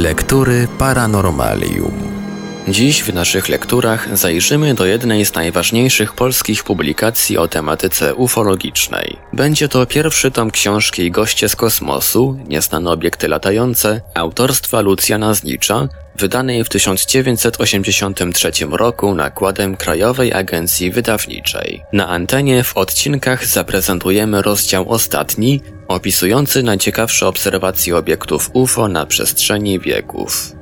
Lektury Paranormalium. Dziś w naszych lekturach zajrzymy do jednej z najważniejszych polskich publikacji o tematyce ufologicznej. Będzie to pierwszy tom książki Goście z kosmosu, nieznane obiekty latające, autorstwa Lucjana Znicza, wydanej w 1983 roku nakładem Krajowej Agencji Wydawniczej. Na antenie w odcinkach zaprezentujemy rozdział ostatni, opisujący najciekawsze obserwacje obiektów UFO na przestrzeni wieków.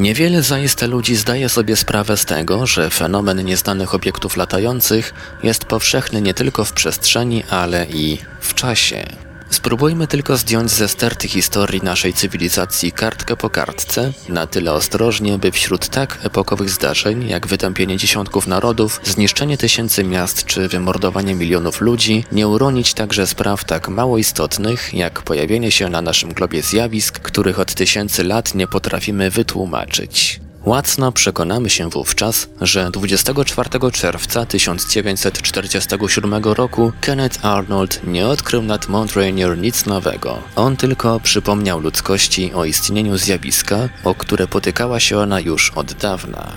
Niewiele zaiste ludzi zdaje sobie sprawę z tego, że fenomen nieznanych obiektów latających jest powszechny nie tylko w przestrzeni, ale i w czasie. Spróbujmy tylko zdjąć ze sterty historii naszej cywilizacji kartkę po kartce, na tyle ostrożnie, by wśród tak epokowych zdarzeń, jak wytępienie dziesiątków narodów, zniszczenie tysięcy miast czy wymordowanie milionów ludzi, nie uronić także spraw tak mało istotnych, jak pojawienie się na naszym globie zjawisk, których od tysięcy lat nie potrafimy wytłumaczyć. Łacno przekonamy się wówczas, że 24 czerwca 1947 roku Kenneth Arnold nie odkrył nad Mount Rainier nic nowego. On tylko przypomniał ludzkości o istnieniu zjawiska, o które potykała się ona już od dawna.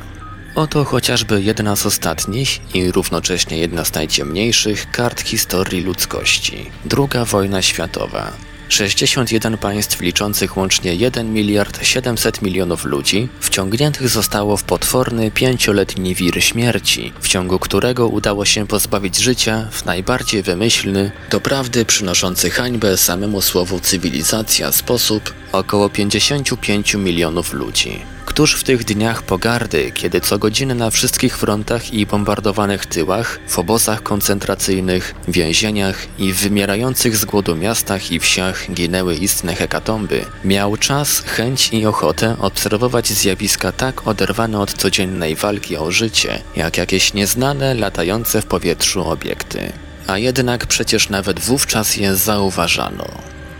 Oto chociażby jedna z ostatnich i równocześnie jedna z najciemniejszych kart historii ludzkości. Druga wojna światowa. 61 państw liczących łącznie 1 miliard 700 milionów ludzi wciągniętych zostało w potworny pięcioletni wir śmierci, w ciągu którego udało się pozbawić życia w najbardziej wymyślny, doprawdy przynoszący hańbę samemu słowu cywilizacja sposób około 55 milionów ludzi. Któż w tych dniach pogardy, kiedy co godzinę na wszystkich frontach i bombardowanych tyłach, w obozach koncentracyjnych, więzieniach i w wymierających z głodu miastach i wsiach ginęły istne hekatomby, miał czas, chęć i ochotę obserwować zjawiska tak oderwane od codziennej walki o życie, jak jakieś nieznane, latające w powietrzu obiekty. A jednak przecież nawet wówczas je zauważano.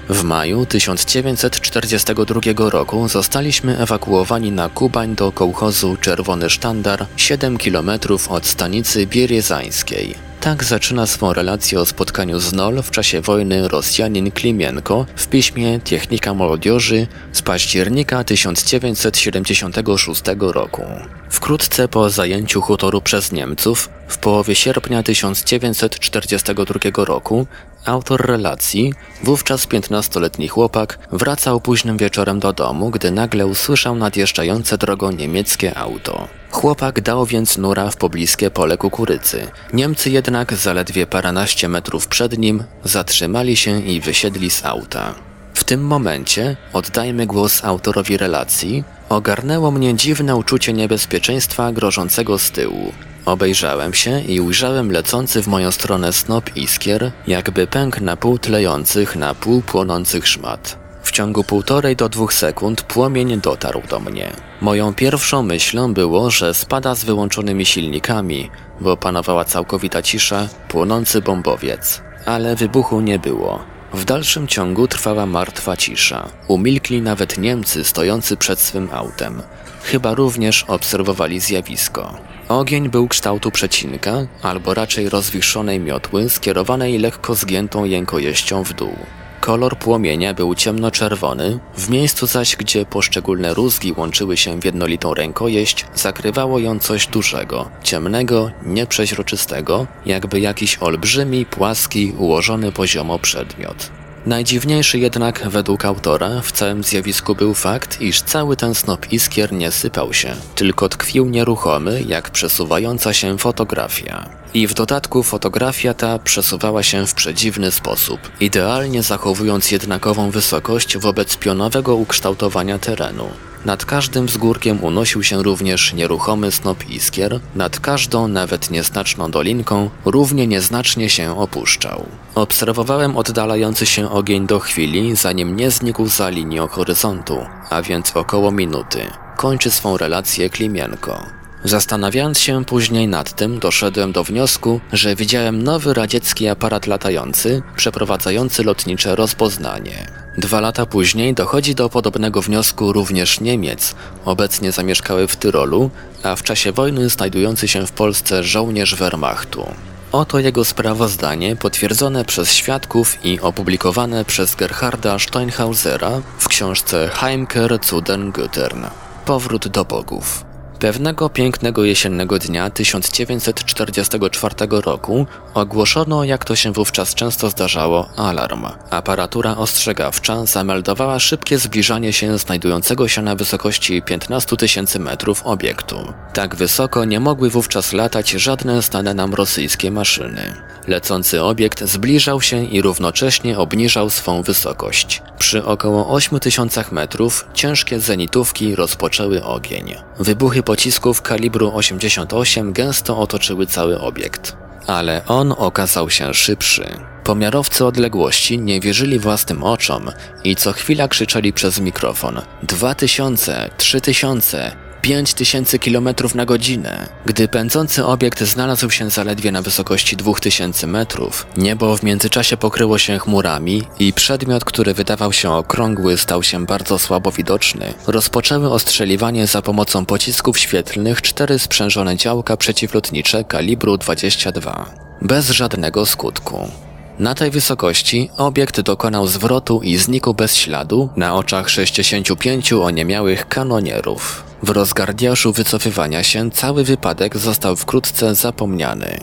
W maju 1942 roku zostaliśmy ewakuowani na Kubań do kołchozu Czerwony Sztandar 7 km od stanicy Bieriezańskiej. Tak zaczyna swą relację o spotkaniu z Nol w czasie wojny Rosjanin Klimienko w piśmie Technika Młodioży z października 1976 roku. Wkrótce po zajęciu hutoru przez Niemców, w połowie sierpnia 1942 roku, autor relacji, wówczas 15-letni chłopak, wracał późnym wieczorem do domu, gdy nagle usłyszał nadjeżdżające drogą niemieckie auto. Chłopak dał więc nura w pobliskie pole kukurydzy. Niemcy jednak zaledwie paranaście metrów przed nim zatrzymali się i wysiedli z auta. W tym momencie, oddajmy głos autorowi relacji, ogarnęło mnie dziwne uczucie niebezpieczeństwa grożącego z tyłu. Obejrzałem się i ujrzałem lecący w moją stronę snop iskier, jakby pęk na pół tlejących, na pół płonących szmat. W ciągu półtorej do dwóch sekund płomień dotarł do mnie. Moją pierwszą myślą było, że spada z wyłączonymi silnikami, bo panowała całkowita cisza, płonący bombowiec. Ale wybuchu nie było. W dalszym ciągu trwała martwa cisza. Umilkli nawet Niemcy stojący przed swym autem. Chyba również obserwowali zjawisko. Ogień był kształtu przecinka, albo raczej rozwiszonej miotły skierowanej lekko zgiętą jękojeścią w dół. Kolor płomienia był ciemnoczerwony, w miejscu zaś, gdzie poszczególne rózgi łączyły się w jednolitą rękojeść, zakrywało ją coś dużego, ciemnego, nieprzeźroczystego, jakby jakiś olbrzymi, płaski, ułożony poziomo przedmiot. Najdziwniejszy jednak według autora w całym zjawisku był fakt, iż cały ten snop iskier nie sypał się, tylko tkwił nieruchomy, jak przesuwająca się fotografia. I w dodatku fotografia ta przesuwała się w przedziwny sposób, idealnie zachowując jednakową wysokość wobec pionowego ukształtowania terenu. Nad każdym wzgórkiem unosił się również nieruchomy snop iskier, nad każdą, nawet nieznaczną dolinką, równie nieznacznie się opuszczał. Obserwowałem oddalający się ogień do chwili, zanim nie znikł za linią horyzontu, a więc około minuty. Kończy swą relację Klimienko. Zastanawiając się później nad tym, doszedłem do wniosku, że widziałem nowy radziecki aparat latający, przeprowadzający lotnicze rozpoznanie. Dwa lata później dochodzi do podobnego wniosku również Niemiec, obecnie zamieszkały w Tyrolu, a w czasie wojny znajdujący się w Polsce żołnierz Wehrmachtu. Oto jego sprawozdanie potwierdzone przez świadków i opublikowane przez Gerharda Steinhausera w książce Heimkehr zu den Göttern. Powrót do bogów. Pewnego pięknego jesiennego dnia 1944 roku ogłoszono, jak to się wówczas często zdarzało, alarm. Aparatura ostrzegawcza zameldowała szybkie zbliżanie się znajdującego się na wysokości 15 tysięcy metrów obiektu. Tak wysoko nie mogły wówczas latać żadne znane nam rosyjskie maszyny. Lecący obiekt zbliżał się i równocześnie obniżał swą wysokość. Przy około 8 tysiącach metrów ciężkie zenitówki rozpoczęły ogień. Wybuchy pocisków kalibru 88 gęsto otoczyły cały obiekt. Ale on okazał się szybszy. Pomiarowcy odległości nie wierzyli własnym oczom i co chwila krzyczeli przez mikrofon: 2000, 3000, 5000 km na godzinę. Gdy pędzący obiekt znalazł się zaledwie na wysokości 2000 metrów, niebo w międzyczasie pokryło się chmurami i przedmiot, który wydawał się okrągły, stał się bardzo słabo widoczny. Rozpoczęły ostrzeliwanie za pomocą pocisków świetlnych cztery sprzężone działka przeciwlotnicze kalibru 22. Bez żadnego skutku. Na tej wysokości obiekt dokonał zwrotu i znikł bez śladu na oczach 65 oniemiałych kanonierów. W rozgardiaszu wycofywania się cały wypadek został wkrótce zapomniany.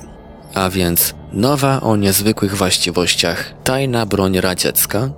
A więc nowa o niezwykłych właściwościach tajna broń radziecka?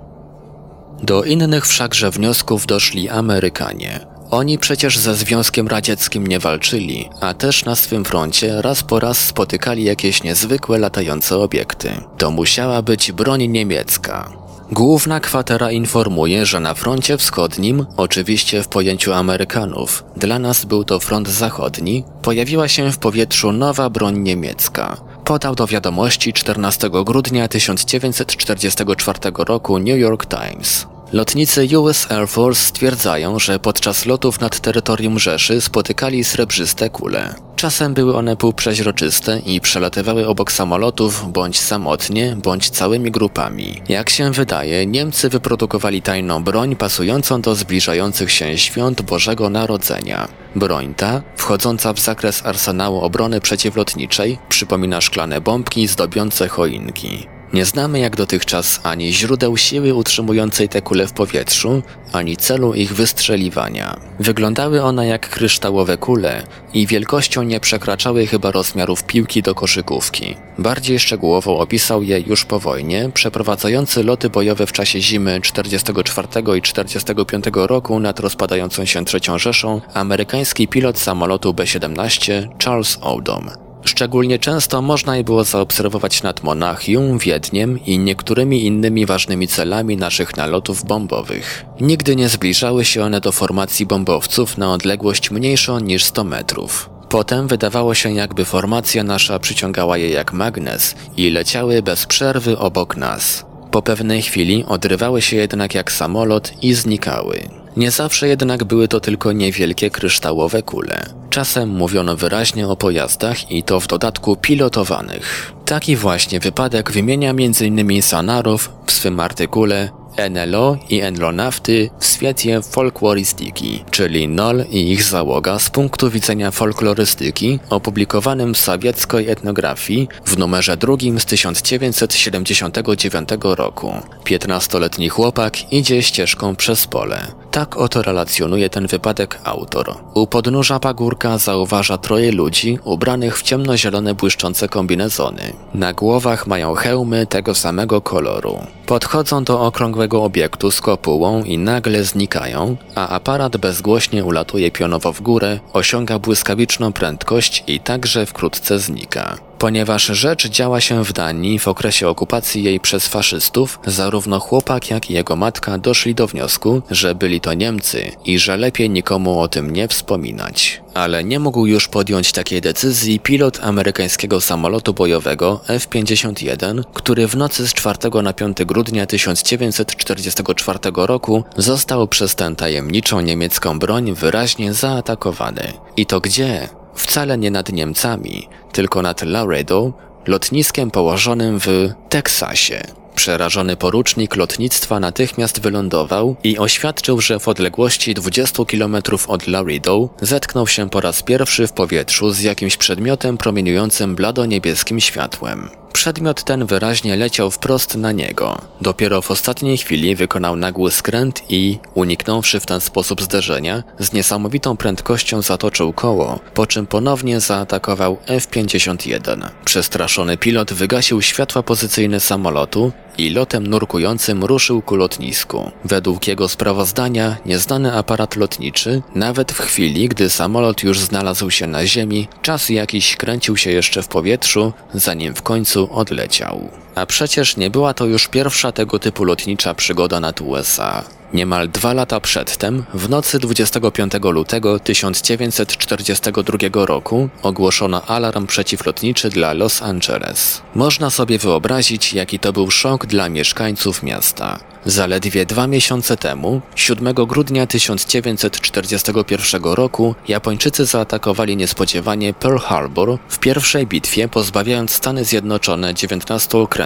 Do innych wszakże wniosków doszli Amerykanie. Oni przecież ze Związkiem Radzieckim nie walczyli, a też na swym froncie raz po raz spotykali jakieś niezwykłe latające obiekty. To musiała być broń niemiecka. Główna kwatera informuje, że na froncie wschodnim, oczywiście w pojęciu Amerykanów, dla nas był to front zachodni, pojawiła się w powietrzu nowa broń niemiecka. Podał do wiadomości 14 grudnia 1944 roku New York Times. Lotnicy US Air Force stwierdzają, że podczas lotów nad terytorium Rzeszy spotykali srebrzyste kule. Czasem były one półprzeźroczyste i przelatywały obok samolotów bądź samotnie, bądź całymi grupami. Jak się wydaje, Niemcy wyprodukowali tajną broń pasującą do zbliżających się świąt Bożego Narodzenia. Broń ta, wchodząca w zakres arsenału obrony przeciwlotniczej, przypomina szklane bombki zdobiące choinki. Nie znamy jak dotychczas ani źródeł siły utrzymującej te kule w powietrzu, ani celu ich wystrzeliwania. Wyglądały one jak kryształowe kule i wielkością nie przekraczały chyba rozmiarów piłki do koszykówki. Bardziej szczegółowo opisał je już po wojnie przeprowadzający loty bojowe w czasie zimy 44 i 45 roku nad rozpadającą się trzecią Rzeszą amerykański pilot samolotu B-17 Charles Odom. Szczególnie często można je było zaobserwować nad Monachium, Wiedniem i niektórymi innymi ważnymi celami naszych nalotów bombowych. Nigdy nie zbliżały się one do formacji bombowców na odległość mniejszą niż 100 metrów. Potem wydawało się jakby formacja nasza przyciągała je jak magnes i leciały bez przerwy obok nas. Po pewnej chwili odrywały się jednak jak samolot i znikały. Nie zawsze jednak były to tylko niewielkie kryształowe kule. Czasem mówiono wyraźnie o pojazdach i to w dodatku pilotowanych. Taki właśnie wypadek wymienia m.in. Sanarow w swym artykule NLO i NLO nafty w świecie folklorystyki, czyli NOL i ich załoga z punktu widzenia folklorystyki, opublikowanym w sowieckiej etnografii w numerze drugim z 1979 roku. 15-letni chłopak idzie ścieżką przez pole. Tak oto relacjonuje ten wypadek autor. U podnóża pagórka zauważa troje ludzi ubranych w ciemnozielone błyszczące kombinezony. Na głowach mają hełmy tego samego koloru. Podchodzą do okrągłego obiektu z kopułą i nagle znikają, a aparat bezgłośnie ulatuje pionowo w górę, osiąga błyskawiczną prędkość i także wkrótce znika. Ponieważ rzecz działa się w Danii w okresie okupacji jej przez faszystów, zarówno chłopak jak i jego matka doszli do wniosku, że byli to Niemcy i że lepiej nikomu o tym nie wspominać. Ale nie mógł już podjąć takiej decyzji pilot amerykańskiego samolotu bojowego F-51, który w nocy z 4 na 5 grudnia 1944 roku został przez tę tajemniczą niemiecką broń wyraźnie zaatakowany. I to gdzie? Wcale nie nad Niemcami, tylko nad Laredo, lotniskiem położonym w Teksasie. Przerażony porucznik lotnictwa natychmiast wylądował i oświadczył, że w odległości 20 km od Laredo zetknął się po raz pierwszy w powietrzu z jakimś przedmiotem promieniującym blado-niebieskim światłem. Przedmiot ten wyraźnie leciał wprost na niego. Dopiero w ostatniej chwili wykonał nagły skręt i, uniknąwszy w ten sposób zderzenia, z niesamowitą prędkością zatoczył koło, po czym ponownie zaatakował F-51. Przestraszony pilot wygasił światła pozycyjne samolotu i lotem nurkującym ruszył ku lotnisku. Według jego sprawozdania, nieznany aparat lotniczy, nawet w chwili, gdy samolot już znalazł się na ziemi, czas jakiś kręcił się jeszcze w powietrzu, zanim w końcu odleciał. A przecież nie była to już pierwsza tego typu lotnicza przygoda nad USA. Niemal dwa lata przedtem, w nocy 25 lutego 1942 roku, ogłoszono alarm przeciwlotniczy dla Los Angeles. Można sobie wyobrazić, jaki to był szok dla mieszkańców miasta. Zaledwie dwa miesiące temu, 7 grudnia 1941 roku, Japończycy zaatakowali niespodziewanie Pearl Harbor w pierwszej bitwie, pozbawiając Stany Zjednoczone 19 okrętów,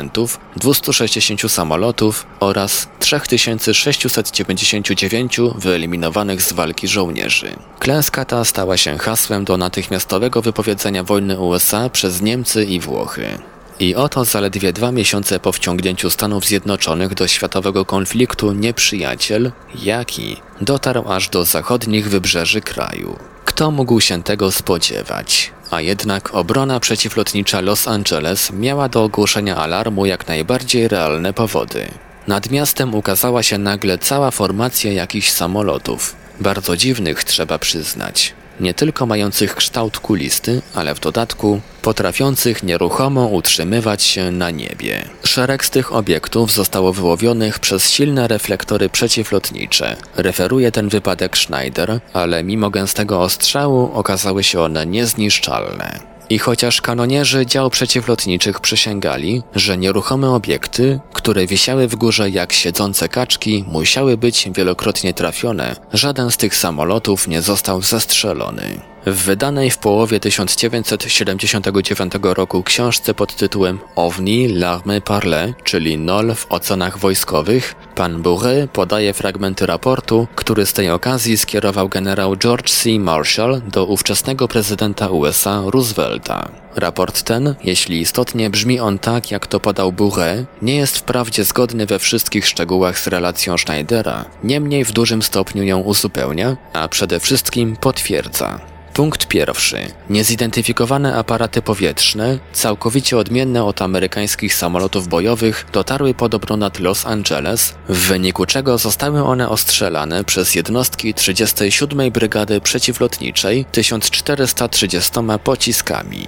260 samolotów oraz 3699 wyeliminowanych z walki żołnierzy. Klęska ta stała się hasłem do natychmiastowego wypowiedzenia wojny USA przez Niemcy i Włochy. I oto zaledwie dwa miesiące po wciągnięciu Stanów Zjednoczonych do światowego konfliktu nieprzyjaciel, jaki dotarł aż do zachodnich wybrzeży kraju. Kto mógł się tego spodziewać? A jednak obrona przeciwlotnicza Los Angeles miała do ogłoszenia alarmu jak najbardziej realne powody. Nad miastem ukazała się nagle cała formacja jakichś samolotów. Bardzo dziwnych, trzeba przyznać nie tylko mających kształt kulisty, ale w dodatku potrafiących nieruchomo utrzymywać się na niebie. Szereg z tych obiektów zostało wyłowionych przez silne reflektory przeciwlotnicze. Referuje ten wypadek Schneider, ale mimo gęstego ostrzału okazały się one niezniszczalne. I chociaż kanonierzy dział przeciwlotniczych przysięgali, że nieruchome obiekty, które wisiały w górze jak siedzące kaczki, musiały być wielokrotnie trafione, żaden z tych samolotów nie został zastrzelony. W wydanej w połowie 1979 roku książce pod tytułem OVNI l'armée parle, czyli NOL w ocenach wojskowych, pan Bourret podaje fragmenty raportu, który z tej okazji skierował generał George C. Marshall do ówczesnego prezydenta USA Roosevelta. Raport ten, jeśli istotnie brzmi on tak, jak to podał Bourret, nie jest wprawdzie zgodny we wszystkich szczegółach z relacją Schneidera, niemniej w dużym stopniu ją uzupełnia, a przede wszystkim potwierdza. Punkt pierwszy. Niezidentyfikowane aparaty powietrzne, całkowicie odmienne od amerykańskich samolotów bojowych, dotarły podobno nad Los Angeles, w wyniku czego zostały one ostrzelane przez jednostki 37 Brygady Przeciwlotniczej 1430 pociskami.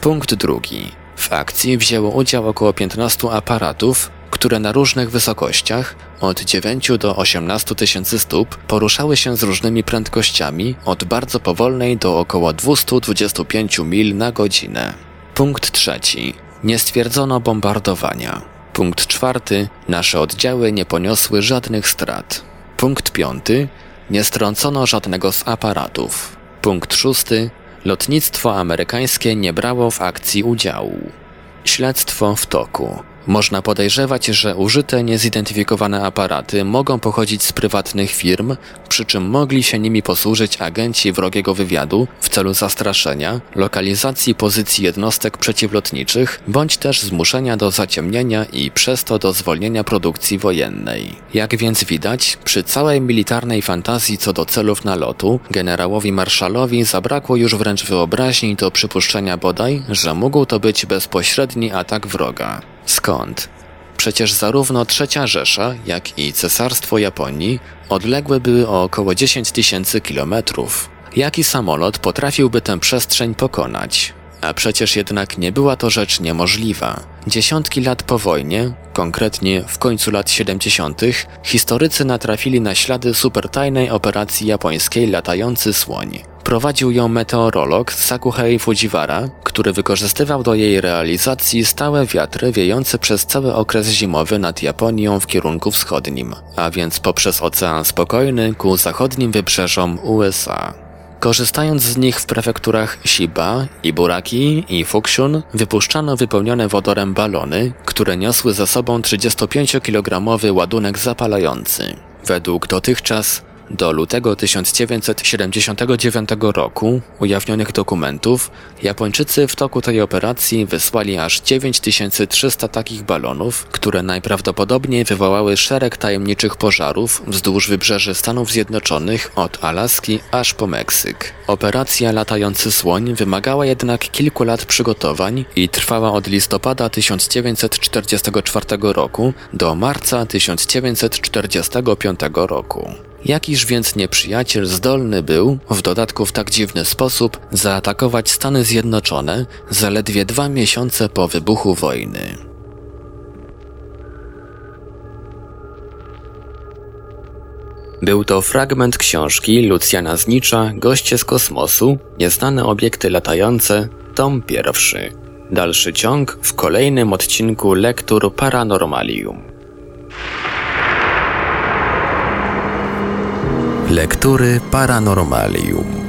Punkt drugi. W akcji wzięło udział około 15 aparatów, które na różnych wysokościach, od 9 do 18 tysięcy stóp, poruszały się z różnymi prędkościami, od bardzo powolnej do około 225 mil na godzinę. Punkt trzeci. Nie stwierdzono bombardowania. Punkt czwarty. Nasze oddziały nie poniosły żadnych strat. Punkt piąty. Nie strącono żadnego z aparatów. Punkt szósty. Lotnictwo amerykańskie nie brało w akcji udziału. Śledztwo w toku. Można podejrzewać, że użyte niezidentyfikowane aparaty mogą pochodzić z prywatnych firm, przy czym mogli się nimi posłużyć agenci wrogiego wywiadu w celu zastraszenia, lokalizacji pozycji jednostek przeciwlotniczych, bądź też zmuszenia do zaciemnienia i przez to do zwolnienia produkcji wojennej. Jak więc widać, przy całej militarnej fantazji co do celów nalotu, generałowi Marszalowi zabrakło już wręcz wyobraźni do przypuszczenia bodaj, że mógł to być bezpośredni atak wroga. Skąd? Przecież zarówno Trzecia Rzesza, jak i Cesarstwo Japonii odległe były o około 10 tysięcy kilometrów. Jaki samolot potrafiłby tę przestrzeń pokonać? A przecież jednak nie była to rzecz niemożliwa. Dziesiątki lat po wojnie, konkretnie w końcu lat 70., historycy natrafili na ślady supertajnej operacji japońskiej Latający Słoń. Prowadził ją meteorolog Sakuhei Fujiwara, który wykorzystywał do jej realizacji stałe wiatry wiejące przez cały okres zimowy nad Japonią w kierunku wschodnim, a więc poprzez Ocean Spokojny ku zachodnim wybrzeżom USA. Korzystając z nich w prefekturach Shiba, Iburaki i Fukushun wypuszczano wypełnione wodorem balony, które niosły za sobą 35-kilogramowy ładunek zapalający. Według dotychczas do lutego 1979 roku ujawnionych dokumentów Japończycy w toku tej operacji wysłali aż 9300 takich balonów, które najprawdopodobniej wywołały szereg tajemniczych pożarów wzdłuż wybrzeży Stanów Zjednoczonych od Alaski aż po Meksyk. Operacja Latający Słoń wymagała jednak kilku lat przygotowań i trwała od listopada 1944 roku do marca 1945 roku. Jakiż więc nieprzyjaciel zdolny był, w dodatku w tak dziwny sposób, zaatakować Stany Zjednoczone zaledwie dwa miesiące po wybuchu wojny? Był to fragment książki Lucjana Znicza Goście z kosmosu, Nieznane obiekty latające, tom pierwszy. Dalszy ciąg w kolejnym odcinku Lektur Paranormalium. Lektury Paranormalium